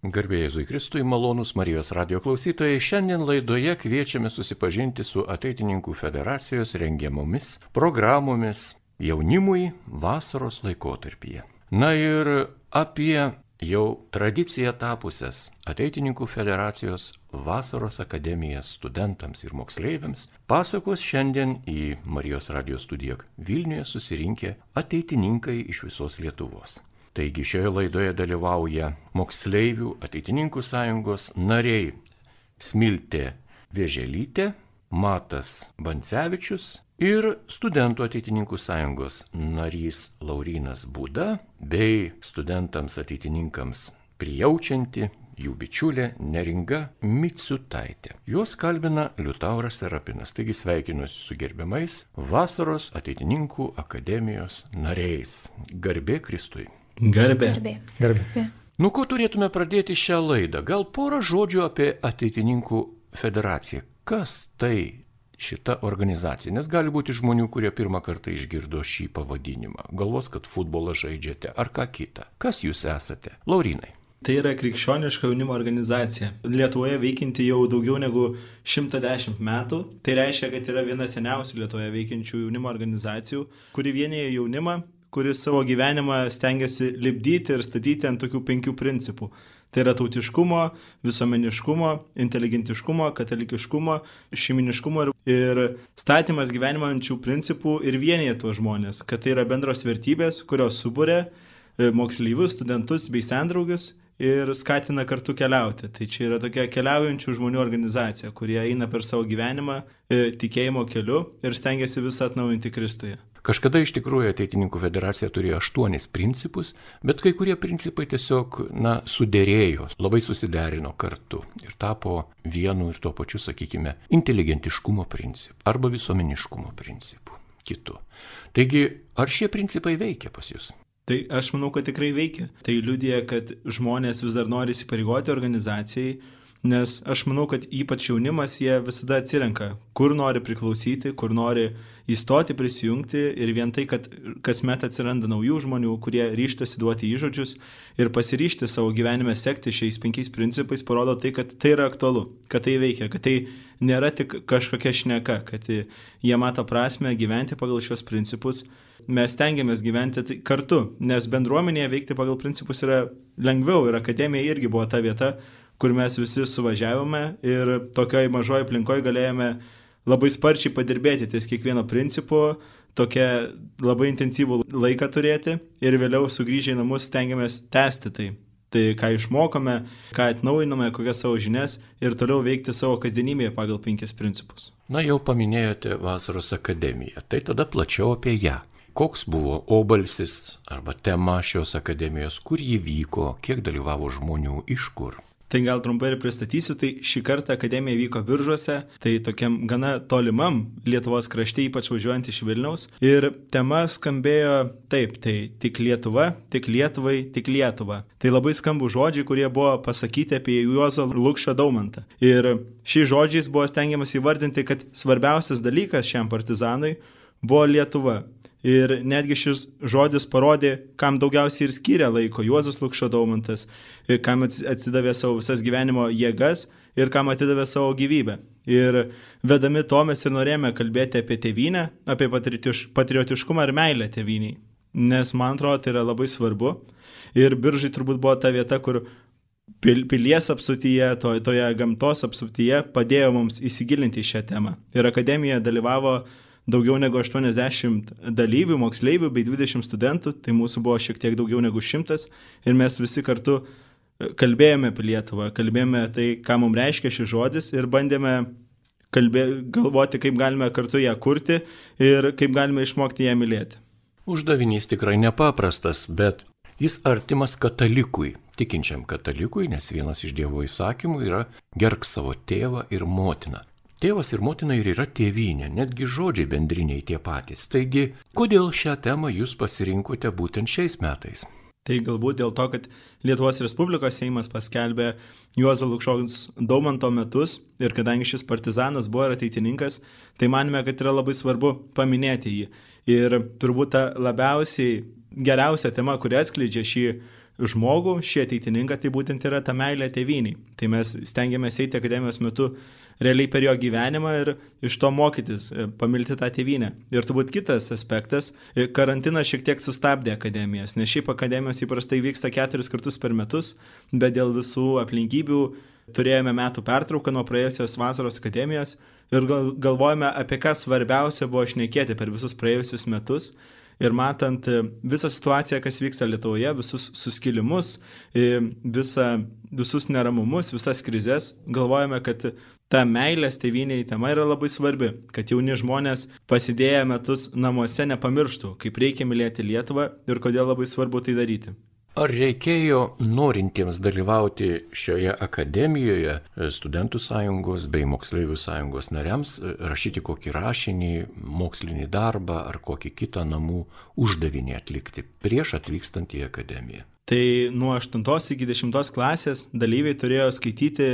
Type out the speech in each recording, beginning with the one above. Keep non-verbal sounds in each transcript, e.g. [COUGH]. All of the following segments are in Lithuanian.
Garbėjai Jėzui Kristui, malonus Marijos radio klausytojai, šiandien laidoje kviečiame susipažinti su Ateitininkų federacijos rengiamomis programomis jaunimui vasaros laikotarpyje. Na ir apie jau tradicija tapusias Ateitininkų federacijos vasaros akademijas studentams ir moksleiviams pasakos šiandien į Marijos radio studiją Vilniuje susirinkę ateitininkai iš visos Lietuvos. Taigi šioje laidoje dalyvauja moksleivių ateitininkų sąjungos nariai Smiltė Vėželytė, Matas Bancevičius ir studentų ateitininkų sąjungos narys Laurinas Būda bei studentams ateitininkams prijaučianti jų bičiulė Neringa Mitsutaitė. Juos kalbina Liutauras Serapinas, taigi sveikinuosi su gerbiamais vasaros ateitininkų akademijos nariais. Garbė Kristui. Garbė. Garbė. Garbė. Nu, ko turėtume pradėti šią laidą? Gal porą žodžių apie ateitininkų federaciją. Kas tai šita organizacija? Nes gali būti žmonių, kurie pirmą kartą išgirdo šį pavadinimą. Galvos, kad futbolą žaidžiate ar ką kitą. Kas jūs esate? Laurinai. Tai yra krikščioniška jaunimo organizacija. Lietuvoje veikinti jau daugiau negu 110 metų. Tai reiškia, kad yra viena seniausių Lietuvoje veikiančių jaunimo organizacijų, kuri vienyje jaunimą kuris savo gyvenimą stengiasi lipdyti ir statyti ant tokių penkių principų. Tai yra tautiškumo, visuomeniškumo, inteligentiškumo, katalikiškumo, šeiminiškumo ir, ir statymas šių principų ir vienyje tuos žmonės, kad tai yra bendros vertybės, kurios subūrė e, moksleivius, studentus bei sendraugius ir skatina kartu keliauti. Tai čia yra tokia keliaujančių žmonių organizacija, kurie eina per savo gyvenimą e, tikėjimo keliu ir stengiasi visą atnaujinti Kristuje. Kažkada iš tikrųjų ateitininkų federacija turėjo aštuonis principus, bet kai kurie principai tiesiog, na, sudėrėjo, labai susiderino kartu ir tapo vienu ir tuo pačiu, sakykime, inteligentiškumo principu arba visuomeniškumo principu, kitu. Taigi, ar šie principai veikia pas jūs? Tai aš manau, kad tikrai veikia. Tai liudija, kad žmonės vis dar nori įsipareigoti organizacijai, nes aš manau, kad ypač jaunimas jie visada atsirenka, kur nori priklausyti, kur nori įstoti, prisijungti ir vien tai, kad kasmet atsiranda naujų žmonių, kurie ryštasi duoti įžodžius ir pasiryšti savo gyvenime sekti šiais penkiais principais, parodo tai, kad tai yra aktualu, kad tai veikia, kad tai nėra tik kažkokia šneka, kad jie mato prasme gyventi pagal šios principus. Mes tengiamės gyventi tai kartu, nes bendruomenėje veikti pagal principus yra lengviau ir akademija irgi buvo ta vieta, kur mes visi suvažiavome ir tokioj mažoje aplinkoje galėjome labai sparčiai padirbėti ties kiekvieno principu, tokia labai intensyvų laiką turėti ir vėliau sugrįžę į namus stengiamės tęsti tai. Tai ką išmokome, ką atnaujiname, kokias savo žinias ir toliau veikti savo kasdienybėje pagal penkis principus. Na jau paminėjote Vasaros akademiją, tai tada plačiau apie ją. Koks buvo obalsis arba tema šios akademijos, kur ji vyko, kiek dalyvavo žmonių, iš kur? Tai gal trumpai ir pristatysiu, tai šį kartą akademija vyko biržuose, tai tokiam gana tolimam Lietuvos krašte, ypač važiuojant iš Vilniaus. Ir tema skambėjo taip, tai tik Lietuva, tik Lietuvai, tik Lietuva. Tai labai skambų žodžiai, kurie buvo pasakyti apie Juozą Lukšą Daumantą. Ir šiais žodžiais buvo stengiamas įvardinti, kad svarbiausias dalykas šiam partizanui buvo Lietuva. Ir netgi šis žodis parodė, kam daugiausiai ir skiria laiko Juozas Lukšo Daumantas, kam atsidavė savo visas gyvenimo jėgas ir kam atidavė savo gyvybę. Ir vedami to mes ir norėjome kalbėti apie tėvynę, apie patriotiškumą ir meilę tėvyniai. Nes man atrodo, tai yra labai svarbu. Ir biržai turbūt buvo ta vieta, kur pilies apsutyje, to, toje gamtos apsutyje padėjo mums įsigilinti į šią temą. Ir akademija dalyvavo daugiau negu 80 dalyvių, moksleivių bei 20 studentų, tai mūsų buvo šiek tiek daugiau negu 100 ir mes visi kartu e, kalbėjome apie Lietuvą, kalbėjome tai, ką mums reiškia šis žodis ir bandėme kalbė, galvoti, kaip galime kartu ją kurti ir kaip galime išmokti ją mylėti. Uždavinys tikrai nepaprastas, bet jis artimas katalikui, tikinčiam katalikui, nes vienas iš Dievo įsakymų yra gerk savo tėvą ir motiną. Tėvas ir motina ir yra tėvynė, netgi žodžiai bendriniai tie patys. Taigi, kodėl šią temą jūs pasirinkote būtent šiais metais? Tai galbūt dėl to, kad Lietuvos Respublikos Seimas paskelbė Juozo Lukšaus Daumanto metus ir kadangi šis partizanas buvo ir ateitininkas, tai manime, kad yra labai svarbu paminėti jį. Ir turbūt ta labiausiai geriausia tema, kuri atskleidžia šį žmogų, šį ateitininką, tai būtent yra ta meilė tėviniai. Tai mes stengiamės eiti akademijos metu realiai per jo gyvenimą ir iš to mokytis, e, pamilti tą tėvynę. Ir turbūt kitas aspektas, e, karantinas šiek tiek sustabdė akademijas, nes šiaip akademijos įprastai vyksta keturis kartus per metus, bet dėl visų aplinkybių turėjome metų pertrauką nuo praėjusios vasaros akademijos ir galvojame, apie ką svarbiausia buvo šnekėti per visus praėjusius metus ir matant e, visą situaciją, kas vyksta Lietuvoje, visus suskilimus, visa, visus neramumus, visas krizės, galvojame, kad ta meilės tėviniai tema yra labai svarbi, kad jauni žmonės pasidėję metus namuose nepamirštų, kaip reikia mylėti Lietuvą ir kodėl labai svarbu tai daryti. Ar reikėjo norintiems dalyvauti šioje akademijoje studentų sąjungos bei moksleivių sąjungos nariams rašyti kokį rašinį, mokslinį darbą ar kokį kitą namų uždavinį atlikti prieš atvykstant į akademiją? Tai nuo 8 iki 10 klasės dalyviai turėjo skaityti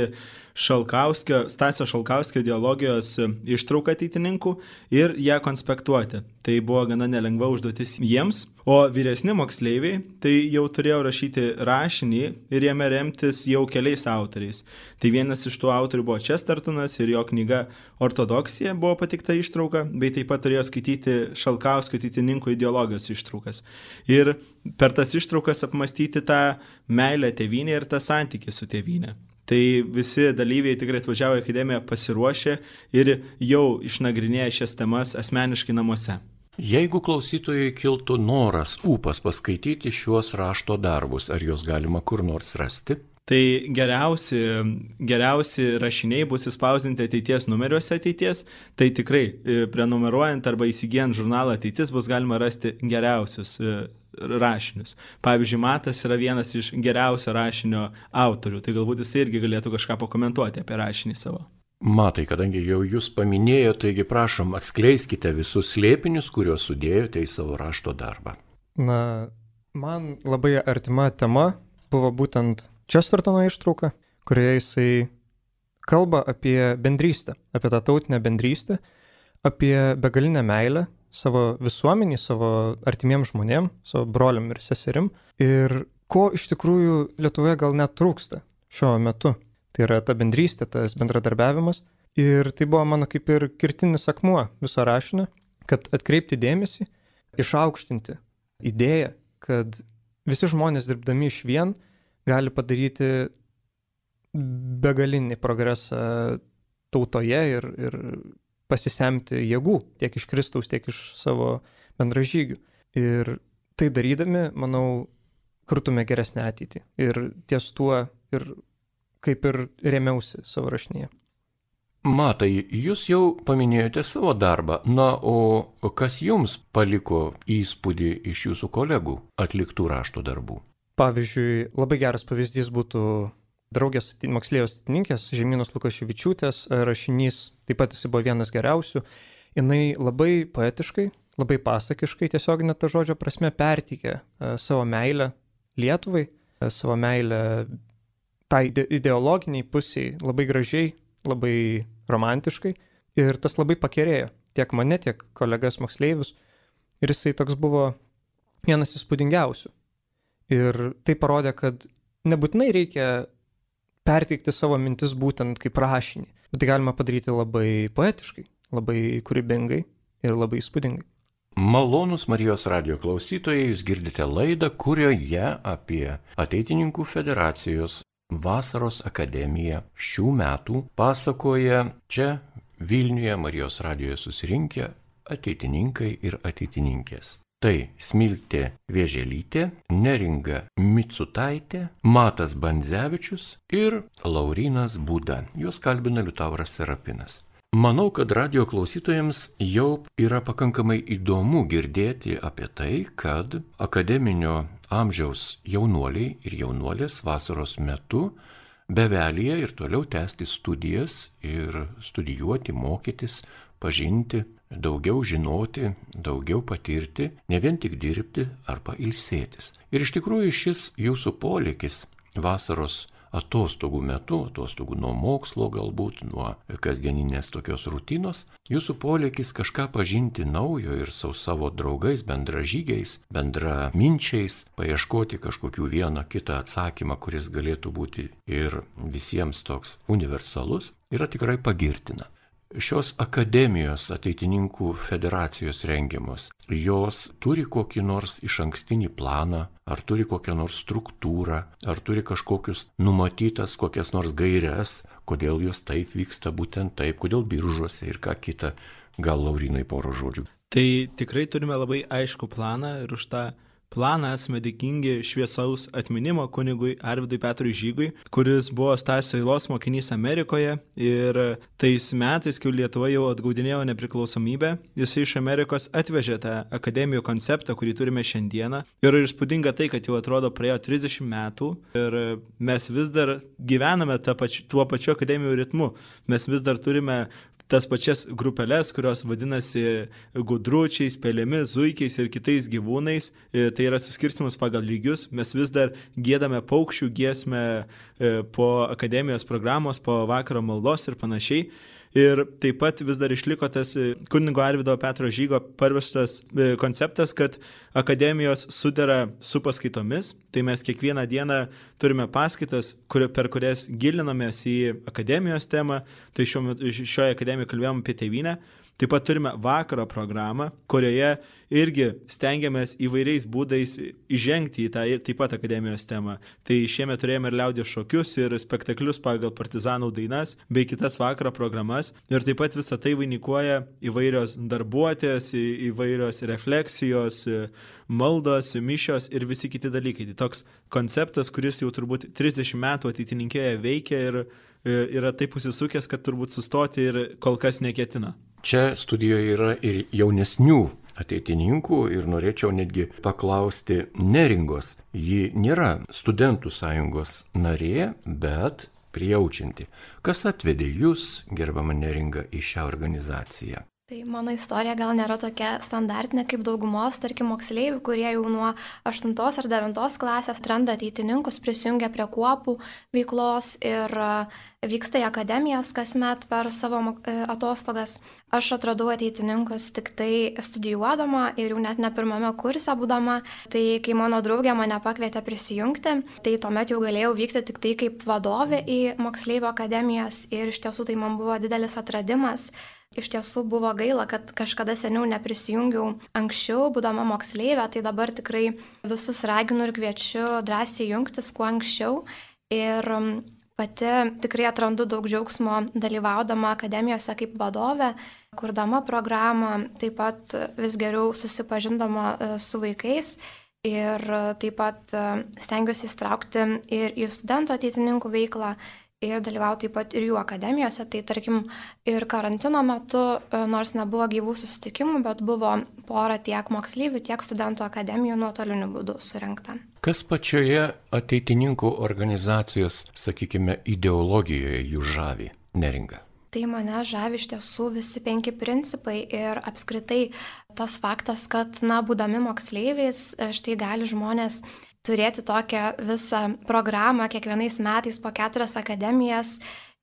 Šalkauskio, Stasio Šalkauskio ideologijos ištrauką ateitininkų ir ją konspektuoti. Tai buvo gana nelengva užduotis jiems, o vyresni moksleiviai tai jau turėjo rašyti rašinį ir jame remtis jau keliais autoriais. Tai vienas iš tų autorių buvo Chestertonas ir jo knyga Ortodoksija buvo patikta ištrauka, bei taip pat turėjo skaityti Šalkauskio ateitininkų ideologijos ištraukas. Ir per tas ištraukas apmastyti tą meilę tėvynę ir tą santykį su tėvynė. Tai visi dalyviai tikrai atvažiavo į akademiją pasiruošę ir jau išnagrinėję šias temas asmeniškai namuose. Jeigu klausytojai kiltų noras, ūpas paskaityti šiuos rašto darbus, ar juos galima kur nors rasti? Tai geriausi, geriausi rašiniai bus įspausinti ateities numeriuose ateities, tai tikrai e, prenumeruojant arba įsigijant žurnalą ateitis bus galima rasti geriausius e, rašinius. Pavyzdžiui, Matas yra vienas iš geriausio rašinio autorių, tai galbūt jis irgi galėtų kažką pakomentuoti apie rašinį savo. Matai, kadangi jau jūs paminėjote, taigi prašom atskleiskite visus slėpinius, kuriuos sudėjote į savo rašto darbą. Na, man labai artima tema buvo būtent Chestertono ištrauka, kurioje jisai kalba apie bendrystę, apie tą tautinę bendrystę, apie begalinę meilę savo visuomenį, savo artimiems žmonėm, savo broliam ir seserim. Ir ko iš tikrųjų Lietuvoje gal net trūksta šiuo metu. Tai yra ta bendrystė, tas bendradarbiavimas. Ir tai buvo mano kaip ir kirtinis akmuo viso rašinio, kad atkreipti dėmesį, išaukštinti idėją, kad visi žmonės dirbdami iš vien gali padaryti begalinį progresą tautoje ir, ir pasisemti jėgų tiek iš Kristaus, tiek iš savo bendražygių. Ir tai darydami, manau, kurtume geresnę ateitį. Ir ties tuo ir kaip ir remiausi savo rašinėje. Matai, jūs jau paminėjote savo darbą, na, o kas jums paliko įspūdį iš jūsų kolegų atliktų rašto darbų? Pavyzdžiui, labai geras pavyzdys būtų draugės moksleivės atininkės Žemynos Lukaševičiūtės rašinys, taip pat jis buvo vienas geriausių. Jis labai poetiškai, labai pasakiškai, tiesiog net tą žodžio prasme pertikė e, savo meilę Lietuvai, e, savo meilę tai ideologiniai pusiai labai gražiai, labai romantiškai ir tas labai pakerėjo tiek mane, tiek kolegas moksleivius ir jisai toks buvo vienas įspūdingiausių. Ir tai parodė, kad nebūtinai reikia perteikti savo mintis būtent kaip rašinį. Bet tai galima padaryti labai poetiškai, labai kūrybingai ir labai įspūdingai. Malonus Marijos radio klausytojai, jūs girdite laidą, kurioje apie Ateitininkų federacijos vasaros akademiją šių metų pasakoja čia Vilniuje Marijos radijoje susirinkę ateitininkai ir ateitininkės. Tai Smiltė Vėželytė, Neringa Mitsutaitė, Matas Bandzevičius ir Laurinas Būda. Juos kalbina Liutauras Serapinas. Manau, kad radio klausytojams jau yra pakankamai įdomu girdėti apie tai, kad akademinio amžiaus jaunuoliai ir jaunuolės vasaros metu bevelyje ir toliau tęsti studijas ir studijuoti, mokytis, pažinti daugiau žinoti, daugiau patirti, ne vien tik dirbti arba ilsėtis. Ir iš tikrųjų šis jūsų polikis vasaros atostogų metu, atostogų nuo mokslo galbūt, nuo kasdieninės tokios rutinos, jūsų polėkis kažką pažinti naujo ir su savo draugais, bendražygiais, bendraminčiais, paieškoti kažkokių vieną kitą atsakymą, kuris galėtų būti ir visiems toks universalus, yra tikrai pagirtina šios akademijos ateitininkų federacijos rengiamos, jos turi kokį nors iš ankstinį planą, ar turi kokią nors struktūrą, ar turi kažkokius numatytas kokias nors gairias, kodėl jos taip vyksta būtent taip, kodėl biržuose ir ką kita. Gal Laurinai poro žodžių. Tai tikrai turime labai aišku planą ir už tą planą esame dėkingi šviesaus atminimo kunigui Arvidui Petrui Žygui, kuris buvo Stasio Ilos mokinys Amerikoje ir tais metais, kai Lietuva jau atgaudinėjo nepriklausomybę, jisai iš Amerikos atvežė tą akademijų konceptą, kurį turime šiandieną. Ir įspūdinga tai, kad jau atrodo praėjo 30 metų ir mes vis dar gyvename pač, tuo pačiu akademijų ritmu. Mes vis dar turime tas pačias grupeles, kurios vadinasi gudručiais, pelėmis, zuikiais ir kitais gyvūnais. E, tai yra suskirstimas pagal lygius. Mes vis dar gėdame paukščių giesmę e, po akademijos programos, po vakaro maldos ir panašiai. Ir taip pat vis dar išliko tas e, kunigo Arvido Petro Žygo parvestas e, konceptas, kad akademijos sudara su paskaitomis. Tai mes kiekvieną dieną turime paskaitas, kur, per kurias gilinamės į akademijos temą. Tai šiuo, šioje akademijoje kalbėjome apie tėvynę. Taip pat turime vakaro programą, kurioje irgi stengiamės įvairiais būdais įžengti į tą taip pat akademijos temą. Tai šiemet turėjome ir liaudės šokius, ir spektaklius pagal partizanų dainas, bei kitas vakaro programas. Ir taip pat visą tai vainikuoja įvairios darbuotės, įvairios refleksijos, maldos, mišios ir visi kiti dalykai. Tai toks konceptas, kuris jau turbūt 30 metų ateitininkėje veikia ir e, yra taip užsisukęs, kad turbūt sustoti ir kol kas neketina. Čia studijoje yra ir jaunesnių ateitininkų ir norėčiau netgi paklausti neringos. Ji nėra studentų sąjungos narė, bet prijaučianti. Kas atvedė jūs, gerbama neringa, į šią organizaciją? Tai mano istorija gal nėra tokia standartinė kaip daugumos, tarkim, moksleivių, kurie jau nuo 8 ar 9 klasės atranda ateitininkus, prisijungia prie kuopų veiklos ir e, vyksta į akademijas kasmet per savo e, atostogas. Aš atradau ateitininkus tik tai studijuodama ir jau net ne pirmame kurse būdama. Tai kai mano draugė mane pakvietė prisijungti, tai tuomet jau galėjau vykti tik tai kaip vadovė į moksleivių akademijas ir iš tiesų tai man buvo didelis atradimas Iš tiesų buvo gaila, kad kažkada seniau neprisijungiau anksčiau, būdama moksleivė, tai dabar tikrai visus raginu ir kviečiu drąsiai jungtis kuo anksčiau. Ir um, pati tikrai atrandu daug džiaugsmo dalyvaudama akademijose kaip vadovė, kurdama programą, taip pat vis geriau susipažindama e, su vaikais. Ir taip pat e, stengiuosi įstraukti ir į studentų ateitininkų veiklą, ir dalyvauti taip pat ir jų akademijose. Tai tarkim ir karantino metu, e, nors nebuvo gyvų susitikimų, bet buvo pora tiek moksleivių, tiek studentų akademijų nuotoliniu būdu surinkta. Kas pačioje ateitininkų organizacijos, sakykime, ideologijoje jų žavi neringa? Tai mane žavi iš tiesų visi penki principai ir apskritai tas faktas, kad, na, būdami moksleiviais, e, štai gali žmonės turėti tokią visą programą kiekvienais metais po keturias akademijas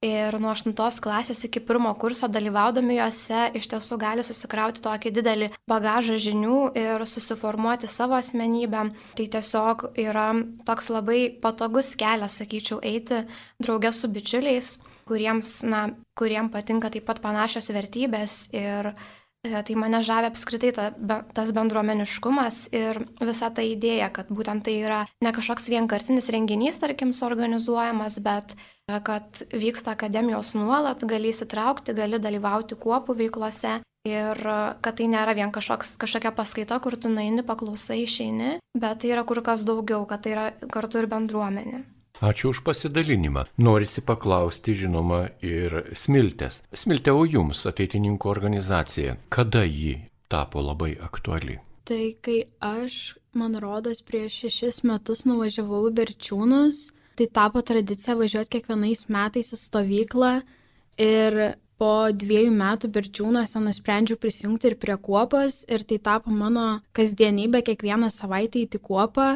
ir nuo 8 klasės iki pirmo kurso dalyvaudami juose iš tiesų gali susikrauti tokį didelį bagažą žinių ir susiformuoti savo asmenybę. Tai tiesiog yra toks labai patogus kelias, sakyčiau, eiti draugė su bičiuliais, kuriems, na, kuriems patinka taip pat panašios vertybės ir tai mane žavia apskritai ta, be, tas bendruomeniškumas ir visa ta idėja, kad būtent tai yra ne kažkoks vienkartinis renginys, tarkim, suorganizuojamas, bet e, kad vyksta akademijos nuolat, gali įsitraukti, gali dalyvauti kuopų veiklose ir e, kad tai nėra vien kažkoks, kažkokia paskaita, kur tu naini, paklausai, išeini, bet tai yra kur kas daugiau, kad tai yra kartu ir bendruomenė. Ačiū už pasidalinimą. Norisi paklausti, žinoma, ir Smiltės. Smiltė, o jums ateitininkų organizacija, kada ji tapo labai aktuali? Tai kai aš, man rodos, prieš šešis metus nuvažiavau į Berčiūnus, tai tapo tradicija važiuoti kiekvienais metais į stovyklą ir po dviejų metų Berčiūnuose nusprendžiau prisijungti ir prie kuopos ir tai tapo mano kasdienybė kiekvieną savaitę įti kuopą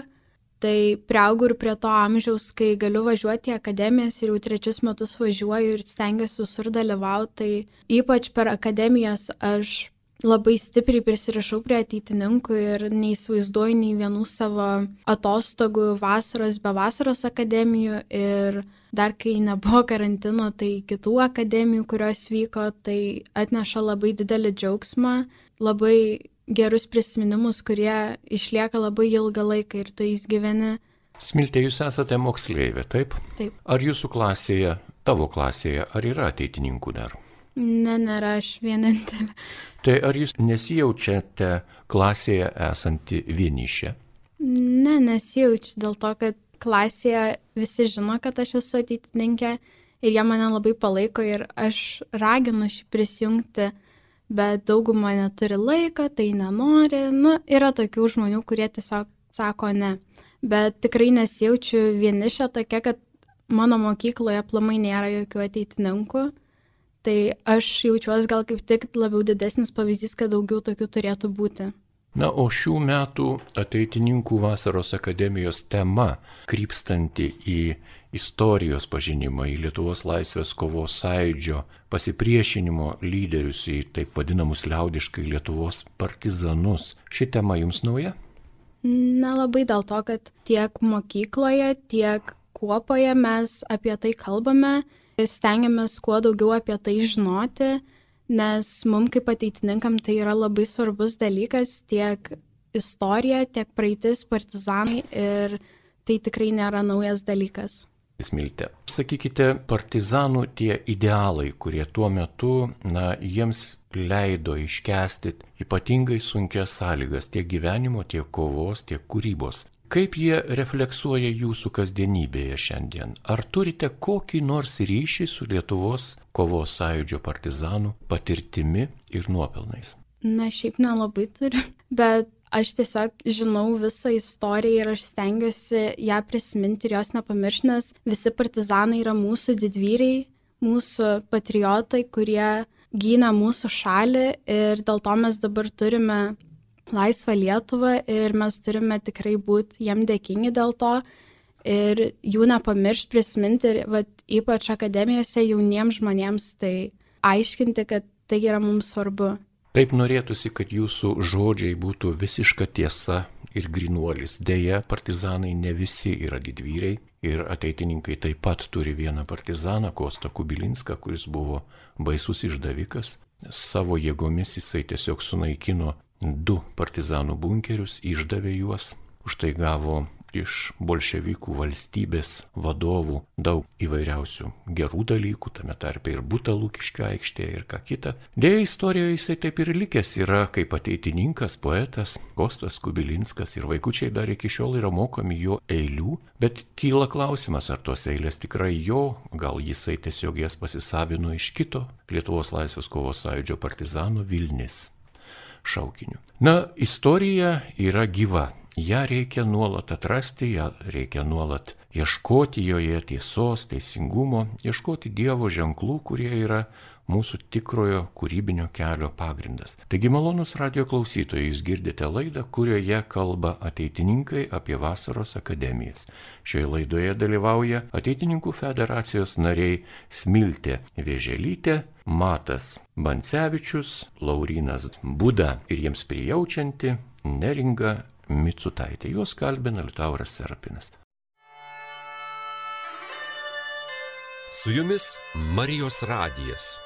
Tai prieaugu ir prie to amžiaus, kai galiu važiuoti į akademijas ir jau trečius metus važiuoju ir stengiuosi visur dalyvauti. Tai ypač per akademijas aš labai stipriai prisirašau prie ateitininkų ir neįsivaizduoju nei vienų savo atostogų vasaros be vasaros akademijų ir dar kai nebuvo karantino, tai kitų akademijų, kurios vyko, tai atneša labai didelį džiaugsmą, labai gerus prisiminimus, kurie išlieka labai ilgą laiką ir tu jais gyveni. Smiltė, jūs esate moksleivė, taip? Taip. Ar jūsų klasėje, tavo klasėje, ar yra ateitininkų dar? Ne, nėra aš vienintelė. Tai ar jūs nesijaučiate klasėje esanti vienišė? Ne, nesijaučiu dėl to, kad klasėje visi žino, kad aš esu ateitininkė ir jie mane labai palaiko ir aš raginu šį prisijungti bet dauguma neturi laiko, tai nenori. Nu, yra tokių žmonių, kurie tiesiog sako ne. Bet tikrai nesijaučiu vienišė tokia, kad mano mokykloje plamai nėra jokių ateitininkų. Tai aš jaučiuosi gal kaip tik labiau didesnis pavyzdys, kad daugiau tokių turėtų būti. Na, o šių metų ateitininkų vasaros akademijos tema, krypstanti į istorijos pažinimą, į Lietuvos laisvės kovos sąjūdžio pasipriešinimo lyderius, į taip vadinamus liaudiškai Lietuvos partizanus. Ši tema jums nauja? Nelabai dėl to, kad tiek mokykloje, tiek kuopoje mes apie tai kalbame ir stengiamės kuo daugiau apie tai žinoti, nes mums kaip ateitininkam tai yra labai svarbus dalykas tiek istorija, tiek praeitis, partizanai ir tai tikrai nėra naujas dalykas. Smilte. Sakykite, partizanų tie idealai, kurie tuo metu, na, jiems leido iškesti ypatingai sunkias sąlygas tiek gyvenimo, tiek kovos, tiek kūrybos. Kaip jie refleksuoja jūsų kasdienybėje šiandien? Ar turite kokį nors ryšį su Lietuvos kovos sąjūdžio partizanų patirtimi ir nuopelnais? Na, šiaip nelabai turiu, bet aš tiesiog žinau visą istoriją ir aš stengiuosi ją prisiminti ir jos nepamiršti, nes visi partizanai yra mūsų didvyriai, mūsų patriotai, kurie gynė mūsų šalį ir dėl to mes dabar turime laisvą Lietuvą ir mes turime tikrai būti jiem dėkingi dėl to ir jų nepamiršti prisiminti ir vat, ypač akademijose jauniems žmonėms tai aiškinti, kad tai yra mums svarbu. Taip norėtųsi, kad jūsų žodžiai būtų visiška tiesa ir grinuolis. Deja, partizanai ne visi yra didvyriai ir ateitininkai taip pat turi vieną partizaną, Kostą Kubilinską, kuris buvo baisus išdavikas. Savo jėgomis jisai tiesiog sunaikino du partizanų bunkerius, išdavė juos, už tai gavo iš bolševikų valstybės vadovų daug įvairiausių gerų dalykų, tame tarpe ir būta Lūkiškio aikštėje ir ką kita. Dėja, istorijoje jisai taip ir likęs yra kaip ateitininkas, poetas Kostas Kubilinskas ir vaikučiai dar iki šiol yra mokomi jo eilių, bet kyla klausimas, ar tos eilės tikrai jo, gal jisai tiesiog jas pasisavino iš kito Lietuvos laisvės kovos sąjūdžio partizano Vilnis šaukiniu. Na, istorija yra gyva ją reikia nuolat atrasti, ją reikia nuolat ieškoti joje tiesos, teisingumo, ieškoti Dievo ženklų, kurie yra mūsų tikrojo kūrybinio kelio pagrindas. Taigi malonus radio klausytojai, jūs girdite laidą, kurioje kalba ateitininkai apie vasaros akademijas. Šioje laidoje dalyvauja ateitininkų federacijos nariai Smiltė Vėželytė, Matas Bancevičius, Laurinas Buda ir jiems prijaučianti Neringa Mitsutaitė. Juos kalbina Liutauras Serapinas. Su jumis Marijos radijas.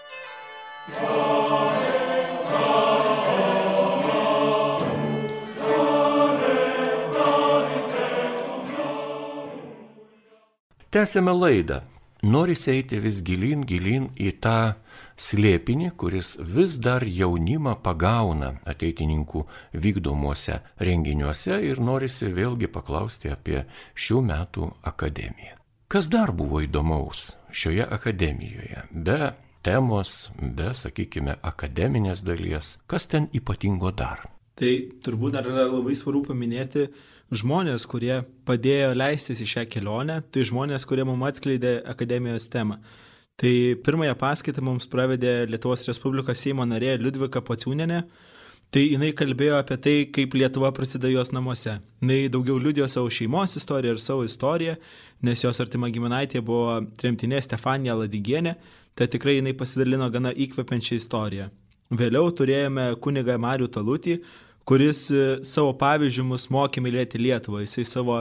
Tęsėme laidą. Norisi eiti vis gilin, gilin į tą slėpinį, kuris vis dar jaunimą pagauna ateitininkų vykdomuose renginiuose ir norisi vėlgi paklausti apie šių metų akademiją. Kas dar buvo įdomaus šioje akademijoje? Be temos, be, sakykime, akademinės dalies, kas ten ypatingo dar? Tai turbūt dar yra labai svarbu paminėti žmonės, kurie padėjo leistis į šią kelionę, tai žmonės, kurie mums atskleidė akademijos temą. Tai pirmąją paskaitą mums pravedė Lietuvos Respublikos Seimo narė Liudvika Pociūnenė. Tai jinai kalbėjo apie tai, kaip Lietuva prasidėjo jos namuose. Jinai daugiau liūdėjo savo šeimos istoriją ir savo istoriją, nes jos artima giminaitė buvo tremtinė Stefanija Ladigienė, tai tikrai jinai pasidalino gana įkvepiančią istoriją. Vėliau turėjome kunigą Marių Talutį, kuris e, savo pavyzdžių mus mokė mylėti Lietuvą. Jisai savo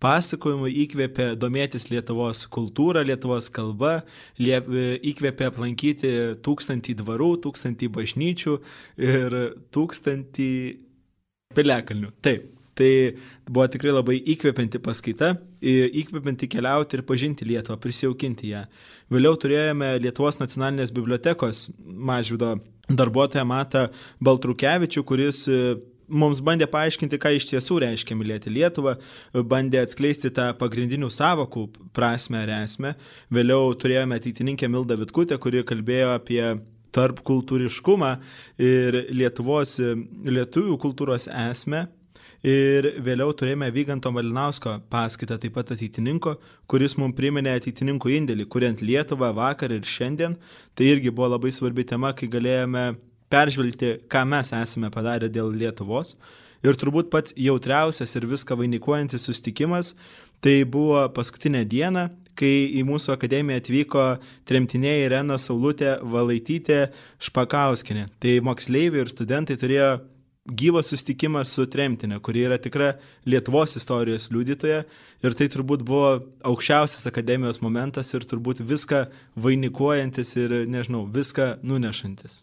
pasakojimų įkvėpė domėtis Lietuvos kultūrą, Lietuvos kalba, liep, įkvėpė aplankyti tūkstantį dvarų, tūkstantį bažnyčių ir tūkstantį piliakalnių. Taip. Tai buvo tikrai labai įkvepianti paskaita, įkvepianti keliauti ir pažinti Lietuvą, prisijaukinti ją. Vėliau turėjome Lietuvos nacionalinės bibliotekos mažvido darbuotoją Matą Baltrukevičių, kuris mums bandė paaiškinti, ką iš tiesų reiškia mylėti Lietuvą, bandė atskleisti tą pagrindinių savokų prasme ir esmę. Vėliau turėjome ateitininkę Mildą Vitkutę, kuri kalbėjo apie tarp kultūriškumą ir Lietuvos lietuvių kultūros esmę. Ir vėliau turėjome Vyganto Malinausko paskaitą, taip pat ateitininko, kuris mums priminė ateitininkų indėlį, kuriant Lietuvą vakar ir šiandien. Tai irgi buvo labai svarbi tema, kai galėjome peržvelgti, ką mes esame padarę dėl Lietuvos. Ir turbūt pats jautriausias ir viską vainikuojantis sustikimas tai buvo paskutinė diena, kai į mūsų akademiją atvyko tremtiniai Irena Saulutė Valaitytė Špakauskinė. Tai moksleiviai ir studentai turėjo gyvą sustikimą su tremtinė, kuri yra tikra Lietuvos istorijos liudytoja ir tai turbūt buvo aukščiausias akademijos momentas ir turbūt viską vainikuojantis ir, nežinau, viską nunešantis.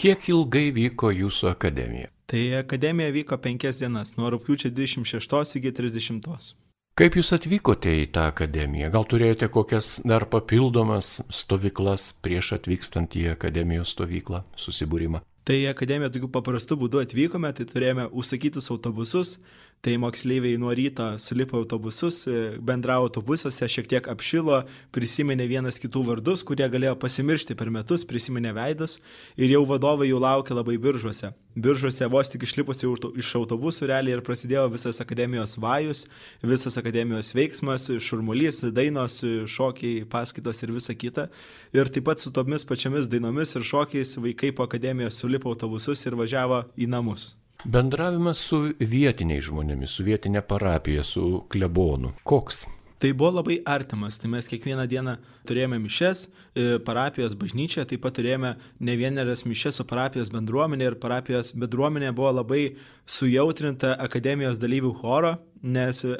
Kiek ilgai vyko jūsų akademija? Tai akademija vyko penkias dienas, nuo rūpiučio 26 iki 30. Kaip jūs atvykote į tą akademiją? Gal turėjote kokias dar papildomas stovyklas prieš atvykstant į akademijos stovyklą, susibūrimą? Tai į akademiją tokiu paprastu būdu atvykome, tai turėjome užsakytus autobusus, Tai moksleiviai nuo ryto sulipo autobusus, e, bendravo autobusuose, šiek tiek apšilo, prisiminė vienas kitų vardus, kurie galėjo pasimiršti per metus, prisiminė veidus ir jau vadovai jų laukia labai biržuose. Biržuose vos tik išlipusi iš autobusų realiai ir prasidėjo visas akademijos vajus, visas akademijos veiksmas, šurmulys, dainos, šokiai, paskaitos ir visa kita. Ir taip pat su tomis pačiamis dainomis ir šokiais vaikai po akademijos sulipo autobusus ir važiavo į namus. Bendravimas su vietiniais žmonėmis, su vietinė parapija, su klebonu. Koks? Tai buvo labai artimas, tai mes kiekvieną dieną turėjome mišes, e, parapijos bažnyčią, taip pat turėjome ne vienerias mišes su parapijos bendruomenė ir parapijos bendruomenė buvo labai sujautrinta akademijos dalyvių choro, nes e,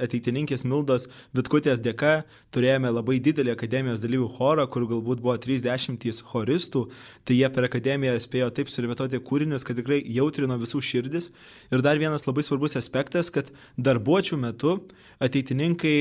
ateitininkės Mildos Vitkutės dėka turėjome labai didelį akademijos dalyvių chorą, kur galbūt buvo 30 choristų, tai jie per akademiją spėjo taip survietoti kūrinius, kad tikrai jautrino visų širdis. Ir dar vienas labai svarbus aspektas, kad darbuočių metu ateitininkai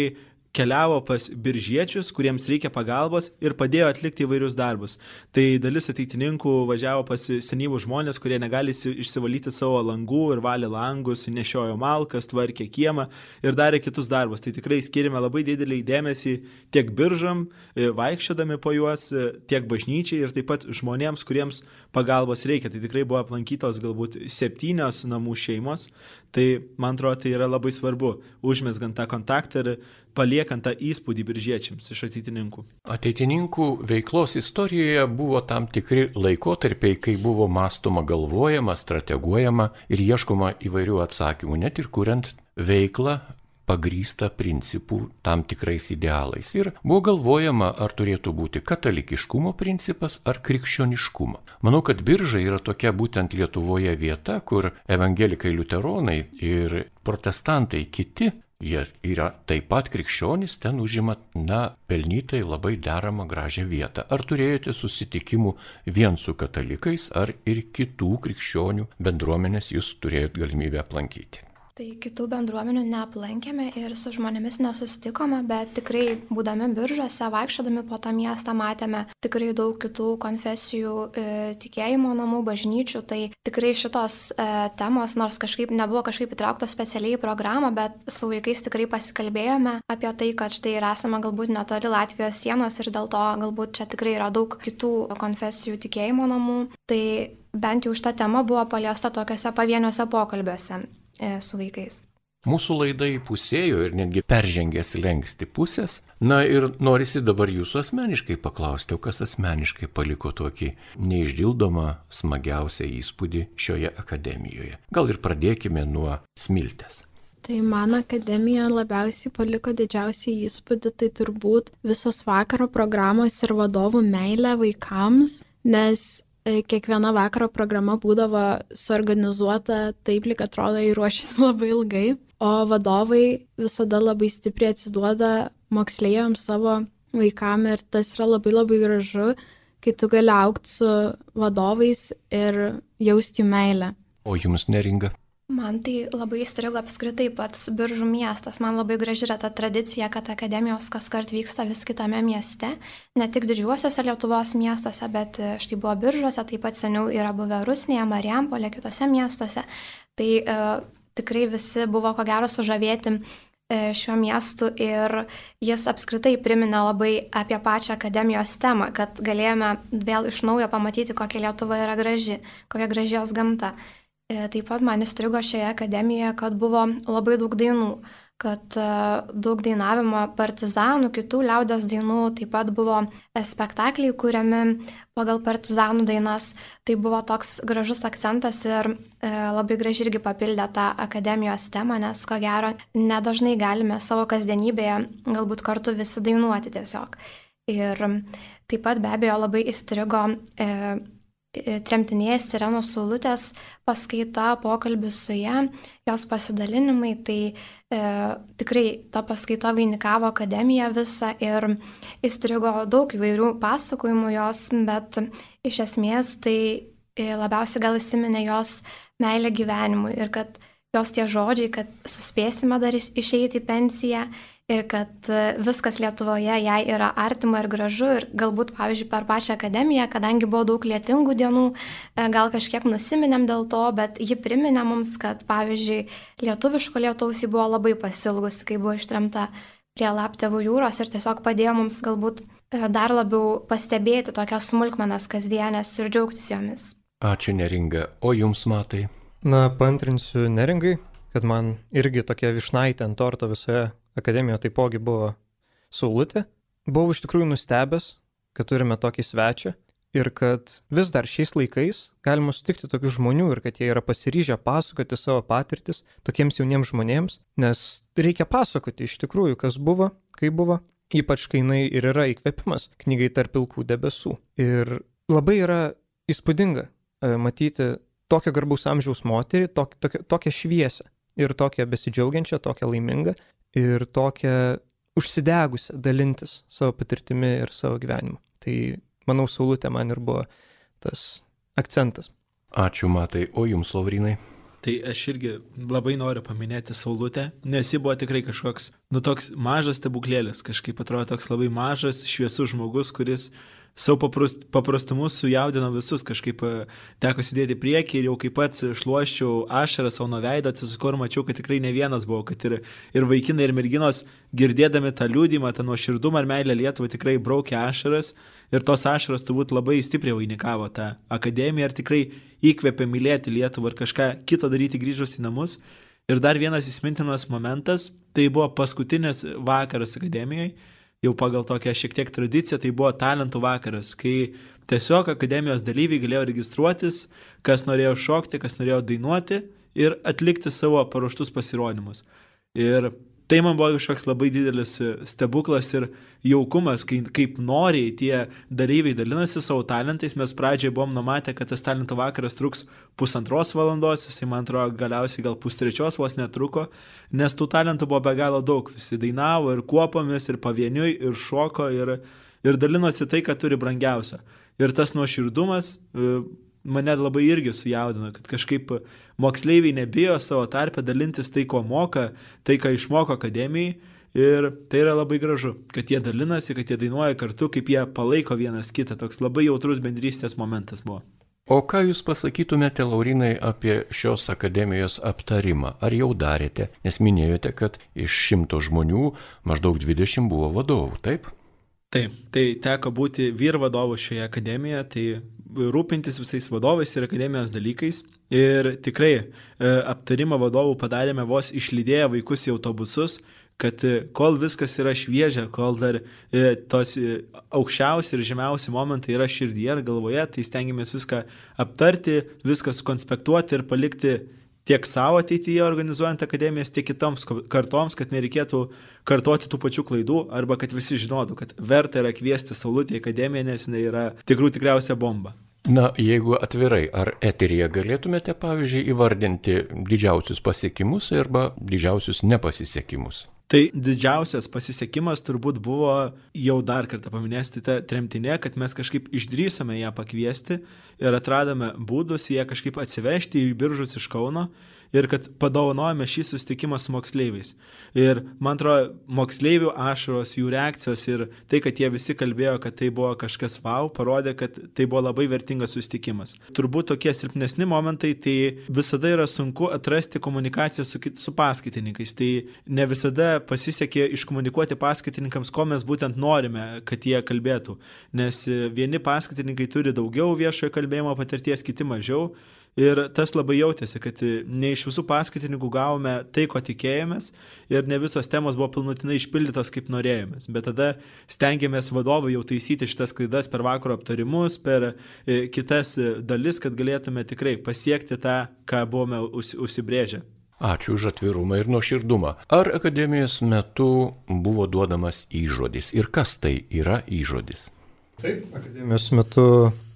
keliavo pas biržiečius, kuriems reikia pagalbos ir padėjo atlikti įvairius darbus. Tai dalis ateitininkų važiavo pas senyvų žmonės, kurie negali išsivalyti savo langų ir valė langus, nešiojo malkas, tvarkė kiemą ir darė kitus darbus. Tai tikrai skirime labai didelį dėmesį tiek biržam, e, vaikščiodami po juos, e, tiek bažnyčiai ir taip pat žmonėms, kuriems pagalbos reikia. Tai tikrai buvo aplankytos galbūt septynios namų šeimos. Tai man atrodo, tai yra labai svarbu, užmesgant tą kontaktą ir paliekant tą įspūdį biržiečiams iš ateitininkų. Ateitininkų veiklos istorijoje buvo tam tikri laikotarpiai, kai buvo mąstoma, galvojama, strateguojama ir ieškoma įvairių atsakymų, net ir kuriant veiklą pagrįsta principų tam tikrais idealais. Ir buvo galvojama, ar turėtų būti katalikiškumo principas ar krikščioniškumo. Manau, kad birža yra tokia būtent Lietuvoje vieta, kur evangelikai liuteronai ir protestantai kiti Jie yra taip pat krikščionys, ten užima, na, pelnytai labai deramą gražią vietą. Ar turėjote susitikimų vien su katalikais, ar ir kitų krikščionių bendruomenės jūs turėjote galimybę aplankyti? Tai kitų bendruomenių neaplankėme ir su žmonėmis nesustikome, bet tikrai būdami biržuose, vaikščiodami po tą miestą, matėme tikrai daug kitų konfesijų e, tikėjimo namų, bažnyčių. Tai tikrai šitos e, temos, nors kažkaip nebuvo kažkaip įtrauktos specialiai į programą, bet su vaikais tikrai pasikalbėjome apie tai, kad štai ir esame galbūt netoli Latvijos sienos ir dėl to galbūt čia tikrai yra daug kitų konfesijų tikėjimo namų. Tai bent jau šita tema buvo paliesta tokiuose pavieniuose pokalbiuose. E, su vaikais. Mūsų laida įpusėjo ir netgi peržengė slengsti pusės. Na ir norisi dabar jūsų asmeniškai paklausti, o kas asmeniškai paliko tokį neišdildomą, smagiausią įspūdį šioje akademijoje. Gal ir pradėkime nuo smiltės. Tai man akademija labiausiai paliko didžiausią įspūdį, tai turbūt visos vakaro programos ir vadovų meilė vaikams, nes kiekviena vakaro programa būdavo suorganizuota taip, lyg atrodo, įruošęs [LAUGHS] labai ilgai o vadovai visada labai stipriai atsiduoda moksleiviams savo vaikam ir tas yra labai labai gražu, kai tu gali aukti su vadovais ir jausti jų meilę. O jums neringa? Man tai labai įstrigo apskritai pats biržų miestas. Man labai graži yra ta tradicija, kad akademijos kas kart vyksta vis kitame mieste. Ne tik didžiuosiuose Lietuvos miestuose, bet štai buvo biržuose, taip pat seniau yra buvę Rusnėje, Marijampolė, kitose miestuose. Tai tikrai visi buvo ko gero sužavėti e, šiuo miestu ir jis apskritai priminė labai apie pačią akademijos temą, kad galėjome vėl iš naujo pamatyti, kokia Lietuva yra graži, kokia graži jos gamta. E, taip pat man įstrigo šioje akademijoje, kad buvo labai daug dainų kad e, daug dainavimo partizanų, kitų liaudės dainų, taip pat buvo e, spektakliai kuriami pagal partizanų dainas. Tai buvo toks gražus akcentas ir labai gražiai irgi papildė tą akademijos temą, nes ko gero nedažnai galime savo kasdienybėje galbūt kartu visi dainuoti tiesiog. Ir taip pat be abejo labai įstrigo e, tremtinės Sirenos Saulutės paskaita, pokalbis su ją, jos pasidalinimai, tai e, tikrai ta paskaita vainikavo akademiją visą ir įstrigo daug įvairių pasakojimų jos, bet iš esmės tai e, labiausiai gal įsiminė jos meilė gyvenimui ir kad jos tie žodžiai, kad suspėsime dar išeiti į pensiją ir kad e, viskas Lietuvoje jai yra artima ir gražu ir galbūt, pavyzdžiui, per pačią akademiją, kadangi buvo daug lietingų dienų, e, gal kažkiek nusiminėm dėl to, bet ji priminė mums, kad, pavyzdžiui, lietuviško lietaus ji buvo labai pasilgusi, kai buvo ištremta prie Laptevų jūros ir tiesiog padėjo mums galbūt e, dar labiau pastebėti tokias smulkmenas kasdienės ir džiaugtis jomis. Ačiū neringa, o jums matai? Na, pantrinsiu neringai, kad man irgi tokia višnaitė ant torto visoje akademijoje taipogi buvo Saulutė. Buvau iš tikrųjų nustebęs, kad turime tokį svečią ir kad vis dar šiais laikais galima sutikti tokių žmonių ir kad jie yra pasiryžę pasakoti savo patirtis tokiems jauniems žmonėms, nes reikia pasakoti iš tikrųjų, kas buvo, kaip buvo, ypač kai jinai ir yra įkvėpimas knygai tarp pilkų debesų. Ir labai yra įspūdinga e, matyti tokią garbaus amžiaus moterį, tok, tokią, tokią šviesę ir tokią besidžiaugiančią, tokią laimingą ir tokią užsidegusią dalintis savo patirtimi ir savo gyvenimu. Tai manau, Saulutė man ir buvo tas akcentas. Ačiū, Matai. O jums, Laurinai? Tai aš irgi labai noriu paminėti Saulutę, nes ji buvo tikrai kažkoks, nu toks mažas stebuklėlis, kažkaip atrodo toks labai mažas, šviesus žmogus, kuris savo paprust, paprastumu sujaudino visus, kažkaip e, teko sėdėti priekį ir jau kaip pats šluoščiau ašarą savo nuo veido, atsisuku ir mačiau, kad tikrai ne vienas buvo, kad ir, ir vaikinai, ir merginos girdėdami tą liūdimą, tą nuoširdumą ir meilę Lietuvai tikrai braukė ašaras ir tos ašaras turbūt labai stipriai vainikavo tą akademiją ir tikrai įkvėpė mylėti Lietuvą ir kažką kito daryti grįžus į namus. Ir dar vienas įsimintinas momentas, tai buvo paskutinis vakaras akademijoje jau pagal tokią šiek tiek tradiciją, tai buvo talentų vakaras, kai tiesiog akademijos dalyviai galėjo registruotis, kas norėjo šokti, kas norėjo dainuoti ir atlikti savo paruoštus pasirodymus. Ir tai man buvo kažkoks labai didelis e, stebuklas ir jaukumas, kai, kaip noriai tie dalyviai dalinasi savo talentais. Mes pradžioje buvom numatę, kad tas talentų vakaras truks pusantros valandos, jisai man atrodo galiausiai gal pustrečios vos netruko, nes tų talentų buvo be galo daug. Visi dainavo ir kuopomis, ir pavieniui, ir šoko, ir, ir dalinosi tai, ką turi brangiausia. Ir tas nuoširdumas e, mane labai irgi sujaudino, kad kažkaip moksleiviai nebijo savo tarpę dalintis tai, ko moka, tai, ką išmoko akademijai. Ir tai yra labai gražu, kad jie dalinasi, kad jie dainuoja kartu, kaip jie palaiko vienas kitą. Toks labai jautrus bendrystės momentas buvo. O ką Jūs pasakytumėte, Laurinai, apie šios akademijos aptarimą? Ar jau darėte? Nes minėjote, kad iš šimto žmonių maždaug 20 buvo vadovų, taip? Taip, tai teko būti vyr vadovu šioje akademijoje, tai rūpintis visais vadovais ir akademijos dalykais. Ir tikrai e, aptarimą vadovų padarėme vos išlydėję vaikus į autobusus, kad e, kol viskas yra šviežia, kol dar e, tos e, aukščiausi ir žemiausi momentai yra širdyje ir galvoje, tai stengiamės viską aptarti, viską sukonspektuoti ir palikti tiek savo ateityje organizuojant akademijas, tiek kitoms kartoms, kad nereikėtų kartoti tų pačių klaidų arba kad visi žinotų, kad verta yra kviesti Saulutį į akademiją, nes jinai yra tikrų tikriausia bomba. Na, jeigu atvirai, ar eterija galėtumėte, pavyzdžiui, įvardinti didžiausius pasiekimus arba didžiausius nepasisekimus? Tai didžiausias pasisekimas turbūt buvo, jau dar kartą paminėsti, ta tremtinė, kad mes kažkaip išdrysome ją pakviesti ir atradome būdus ją kažkaip atsivežti į biržus iš Kauno ir kad padovanojame šį susitikimą su moksleiviais. Ir man atrodo, moksleivių ašaros, jų reakcijos ir tai, kad jie visi kalbėjo, kad tai buvo kažkas wow, parodė, kad tai buvo labai vertingas susitikimas. Turbūt tokie silpnesni momentai, tai visada yra sunku atrasti komunikaciją su, su paskaitininkais. Tai ne visada pasisekė iškomunikuoti paskaitininkams, ko mes būtent norime, kad jie kalbėtų. Nes vieni paskaitininkai turi daugiau viešojo kalbėjimo patirties, kiti mažiau. Ir tas labai jautėsi, kad ne iš visų paskaitininkų gavome tai, ko tikėjomės ir ne visos temos buvo pilnutinai išpildytos, kaip norėjomės. Bet tada stengiamės vadovai jau taisyti šitas klaidas per vakaro aptarimus, per e, kitas e, dalis, kad galėtume tikrai pasiekti tą, ką buvome užsibrėžę. Ačiū už atvirumą ir nuoširdumą. Ar akademijos metu buvo duodamas įžodis ir kas tai yra įžodis? Taip, akademijos metu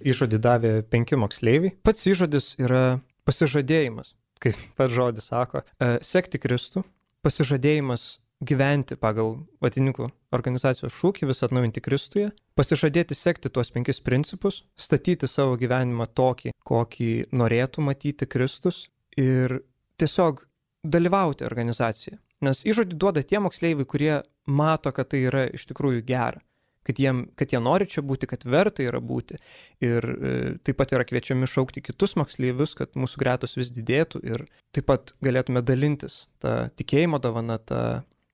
įžodį davė penki moksleiviai. Pats įžodis yra pasižadėjimas, kaip pats žodis sako, e, sekti Kristų, pasižadėjimas gyventi pagal vatininkų organizacijos šūkį visą atnaujinti Kristuje, pasižadėti sekti tuos penkis principus, statyti savo gyvenimą tokį, kokį norėtų matyti Kristus ir tiesiog dalyvauti organizacijoje. Nes įžodį duoda tie moksleiviai, kurie mato, kad tai yra iš tikrųjų gera kad, jiem, kad jie nori čia būti, kad verta yra būti. Ir e, taip pat yra kviečiami šaukti kitus moksleivius, kad mūsų gretos vis didėtų ir taip pat galėtume dalintis tą tikėjimo dovaną, tą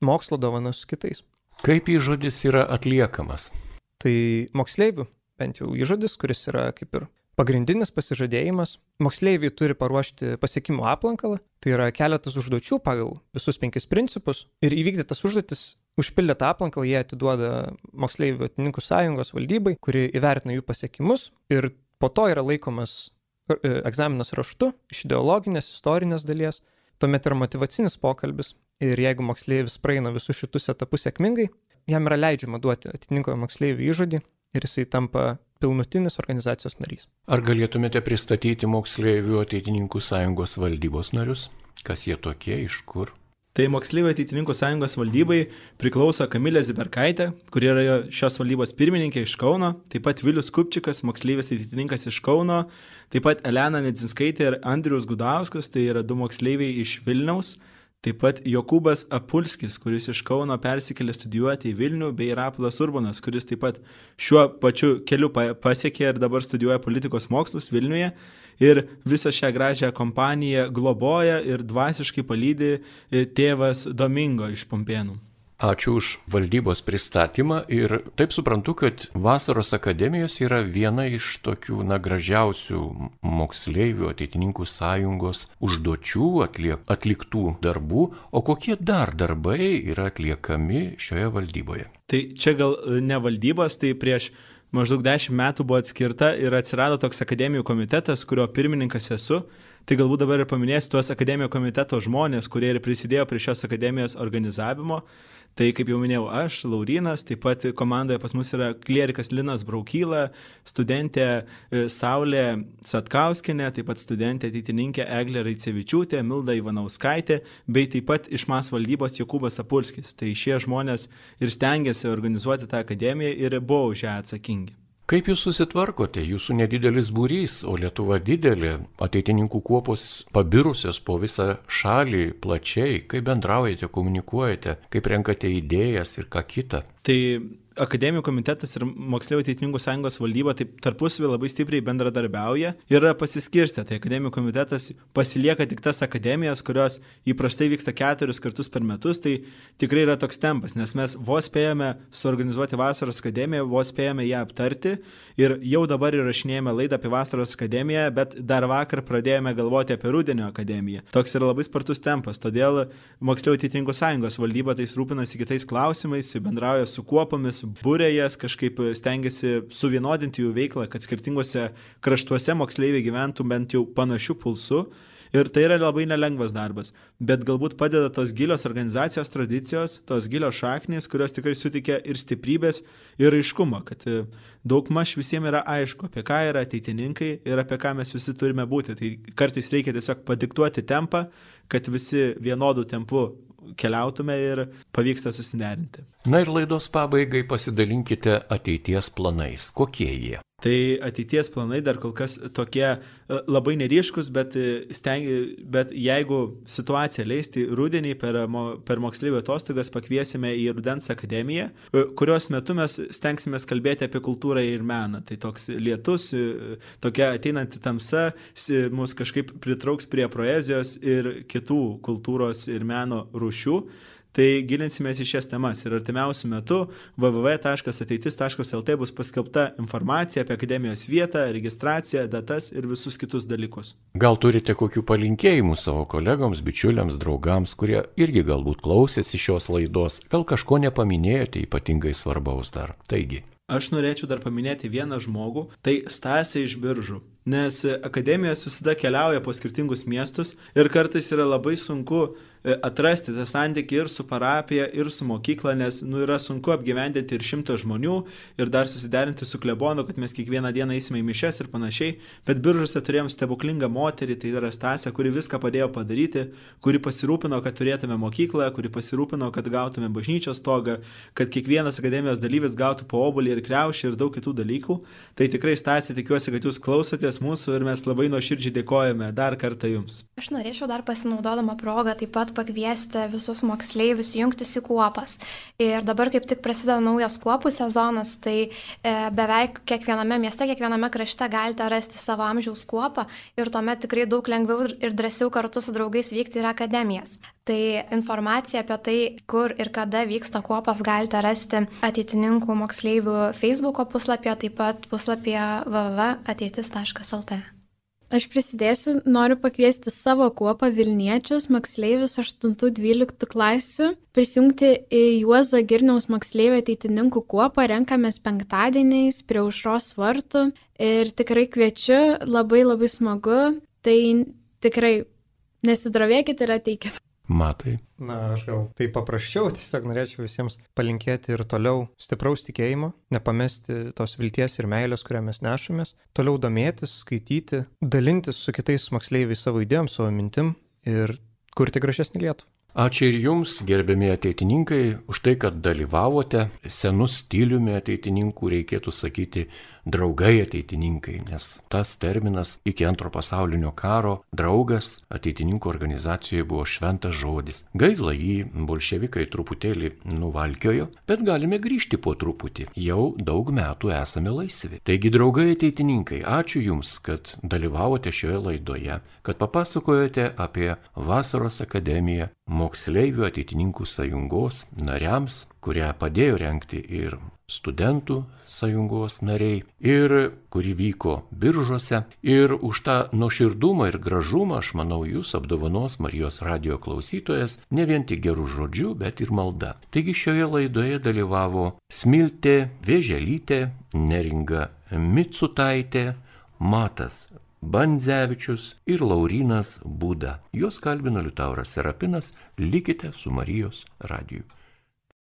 mokslo dovaną su kitais. Kaip įžodis yra atliekamas? Tai moksleivių, bent jau įžodis, kuris yra kaip ir pagrindinis pasižadėjimas. Moksleiviai turi paruošti pasiekimų aplankalą, tai yra keletas užduočių pagal visus penkis principus ir įvykdytas užduotis Užpildę tą aplankalą jie atiduoda moksleivių atininkų sąjungos valdybai, kuri įvertina jų pasiekimus ir po to yra laikomas e, egzaminas raštu iš ideologinės, istorinės dalies. Tuomet yra motivacinis pokalbis ir jeigu moksleivis praeina visus šitus etapus sėkmingai, jam yra leidžiama duoti atitinkamą moksleivių įžodį ir jisai tampa pilnutinis organizacijos narys. Ar galėtumėte pristatyti moksleivių ateitininkų sąjungos valdybos narius? Kas jie tokie, iš kur? Tai moksleivių ateitininkų sąjungos valdybai priklauso Kamilė Ziberkaitė, kuri yra šios valdybos pirmininkė iš Kauno, taip pat Vilius Kupčikas, moksleivis ateitininkas iš Kauno, taip pat Elena Nedzinskaitė ir Andrius Gudauskas, tai yra du moksleiviai iš Vilniaus. Taip pat Jokūbas Apulskis, kuris iš Kauno persikėlė studijuoti į Vilnių, bei Rapilas Urbanas, kuris taip pat šiuo pačiu keliu pasiekė ir dabar studijuoja politikos mokslus Vilniuje ir visą šią gražią kompaniją globoja ir dvasiškai palydi e, tėvas Domingo iš Pompėnų. Ačiū už valdybos pristatymą ir taip suprantu, kad Vasaros akademijos yra viena iš tokių, na, gražiausių moksleivių ateitininkų sąjungos užduočių, atliek, atliktų darbų, o kokie dar darbai yra atliekami šioje valdyboje? Tai čia gal ne valdybos, tai prieš maždaug dešimt metų buvo atskirta ir atsirado toks akademijų komitetas, kurio pirmininkas esu. Tai galbūt dabar ir paminėsiu tuos akademijų komiteto žmonės, kurie ir prisidėjo prie šios akademijos organizavimo. Tai kaip jau minėjau, aš, Laurinas, taip pat komandoje pas mus yra klierikas Linas Braukyla, studentė e, Saulė Satkauskinė, taip pat studentė ateitininkė Eglė Raicevičiūtė, Milda Ivanauskaitė, bei taip pat iš MAS valdybos Jokūbas Apulskis. Tai šie žmonės ir stengiasi organizuoti tą akademiją ir buvo už ją atsakingi. Kaip jūs susitvarkote? Jūsų nedidelis būrys, o Lietuva didelė, ateitininkų kuopos pabirusios po visą šalį plačiai, kaip bendraujate, komunikuojate, kaip renkate idėjas ir ką kitą. Tai akademijų komitetas ir moksleivių ateitininkų sąjungos valdyba taip tarpusavį labai stipriai bendradarbiauja ir yra pasiskirstę. Tai akademijų komitetas pasilieka tik tas akademijas, kurios įprastai vyksta keturis kartus per metus, tai tikrai yra toks tempas, nes mes vos spėjome suorganizuoti vasaros akademiją, vos spėjome ją aptarti ir jau dabar įrašinėjame laidą apie vasaros akademiją, bet dar vakar pradėjome galvoti apie rudenio akademiją. Toks yra labai spartus tempas, todėl moksleivių ateitininkų sąjungos valdyba tais rūpinasi kitais klausimais, bendrauja su kuopomis, būrė jas, kažkaip stengiasi suvienodinti jų veiklą, kad skirtingose kraštuose moksleiviai gyventų bent jau panašių pulsų. Ir tai yra labai nelengvas darbas, bet galbūt padeda tos gilios organizacijos tradicijos, tos gilios šaknys, kurios tikrai suteikia ir stiprybės, ir aiškumo, kad e, daug maž visiems yra aišku, apie ką yra ateitininkai ir apie ką mes visi turime būti. Tai kartais reikia tiesiog padiktuoti tempą, kad visi vienodų tempų keliautume ir pavyksta susiderinti. Na ir laidos pabaigai pasidalinkite ateities planais. Kokie jie? Tai ateities planai dar kol kas tokie e, labai neryškus, bet, e, stengi, bet jeigu situacija leisti rudenį per, per moksleivių atostogas pakviesime į Rudens akademiją, e, kurios metu mes stengsime kalbėti apie kultūrą ir meną. Tai toks lietus, tokia ateinanti tamsa mus kažkaip pritrauks prie poezijos ir kitų kultūros ir meno rūšių. Tai gilinsimės į šias temas ir artimiausių metų www.ateitis.lt bus paskelbta informacija apie akademijos vietą, registraciją, datas ir visus kitus dalykus. Gal turite kokių palinkėjimų savo kolegoms, bičiuliams, draugams, kurie irgi galbūt klausėsi šios laidos, gal kažko nepaminėjote ypatingai svarbaus dar. Taigi. Aš norėčiau dar paminėti vieną žmogų, tai Stasė iš Biržų nes akademijos visada keliauja po skirtingus miestus ir kartais yra labai sunku e, atrasti tą santykį ir su parapija, ir su mokykla, nes nu, yra sunku apgyvendinti ir šimtą žmonių ir dar susiderinti su klebonu, kad mes kiekvieną dieną eisime į mišes ir panašiai. Bet biržuose turėjom stebuklingą moterį, tai yra Stasė, kuri viską padėjo padaryti, kuri pasirūpino, kad turėtume mokyklą, kuri pasirūpino, kad gautume bažnyčios stogą, kad kiekvienas akademijos dalyvis gautų paobulį ir kreušį ir daug kitų dalykų. Tai tikrai Stasė tikiuosi, kad jūs klausotės klausytojas mūsų ir mes labai nuoširdžiai dėkojame dar kartą Jums. Aš norėčiau dar pasinaudodama progą taip pat pakviesti visus moksleivius jungtis į kuopas. Ir dabar kaip tik prasideda naujas kuopų sezonas, tai e, beveik kiekviename mieste, kiekviename krašte galite rasti savo amžiaus kuopą ir tuomet tikrai daug lengviau ir drąsiau kartu su draugais vykti į akademijas. Tai informaciją apie tai, kur ir kada vyksta kuopas, galite rasti ateitininkų moksleivių Facebook puslapyje, taip pat puslapyje www.ateitis.lt. Aš prisidėsiu, noriu pakviesti savo kuopą Vilniečius, moksleivius 8-12 klasių, prisijungti į Juozo Girniaus moksleivio ateitininkų kuopą, renkamės penktadieniais prie užros vartų ir tikrai kviečiu, labai labai smagu, tai tikrai nesidrovėkit ir ateikit. Matai. Na, aš gal tai paprasčiau, [LAUGHS] tiesiog norėčiau visiems palinkėti ir toliau stipraus tikėjimo, nepamesti tos vilties ir meilės, kurią mes nešamės, toliau domėtis, skaityti, dalintis su kitais moksleiviais savo idėjom, savo mintim ir kurti gražesnį Lietuvą. Ačiū ir Jums, gerbiami ateitininkai, už tai, kad dalyvavote. Senų stiliumi ateitininkų reikėtų sakyti draugai ateitininkai, nes tas terminas iki antro pasaulinio karo draugas ateitininkų organizacijoje buvo šventas žodis. Gaila jį bolševikai truputėlį nuvalkiojo, bet galime grįžti po truputį. Jau daug metų esame laisvi. Taigi, draugai ateitininkai, ačiū Jums, kad dalyvavote šioje laidoje, kad papasakojote apie Vasaros akademiją moksleivių ateitininkų sąjungos nariams, kurią padėjo renkti ir studentų sąjungos nariai ir kuri vyko biržuose. Ir už tą nuoširdumą ir gražumą, aš manau, jūs apdovanos Marijos radio klausytojas ne vien tik gerų žodžių, bet ir malda. Taigi šioje laidoje dalyvavo Smiltė, Vėželytė, Neringa Mitsutaitė, Matas Bandzevičius ir Laurinas Būda. Juos kalbino Liutauras Serapinas, likite su Marijos radiju.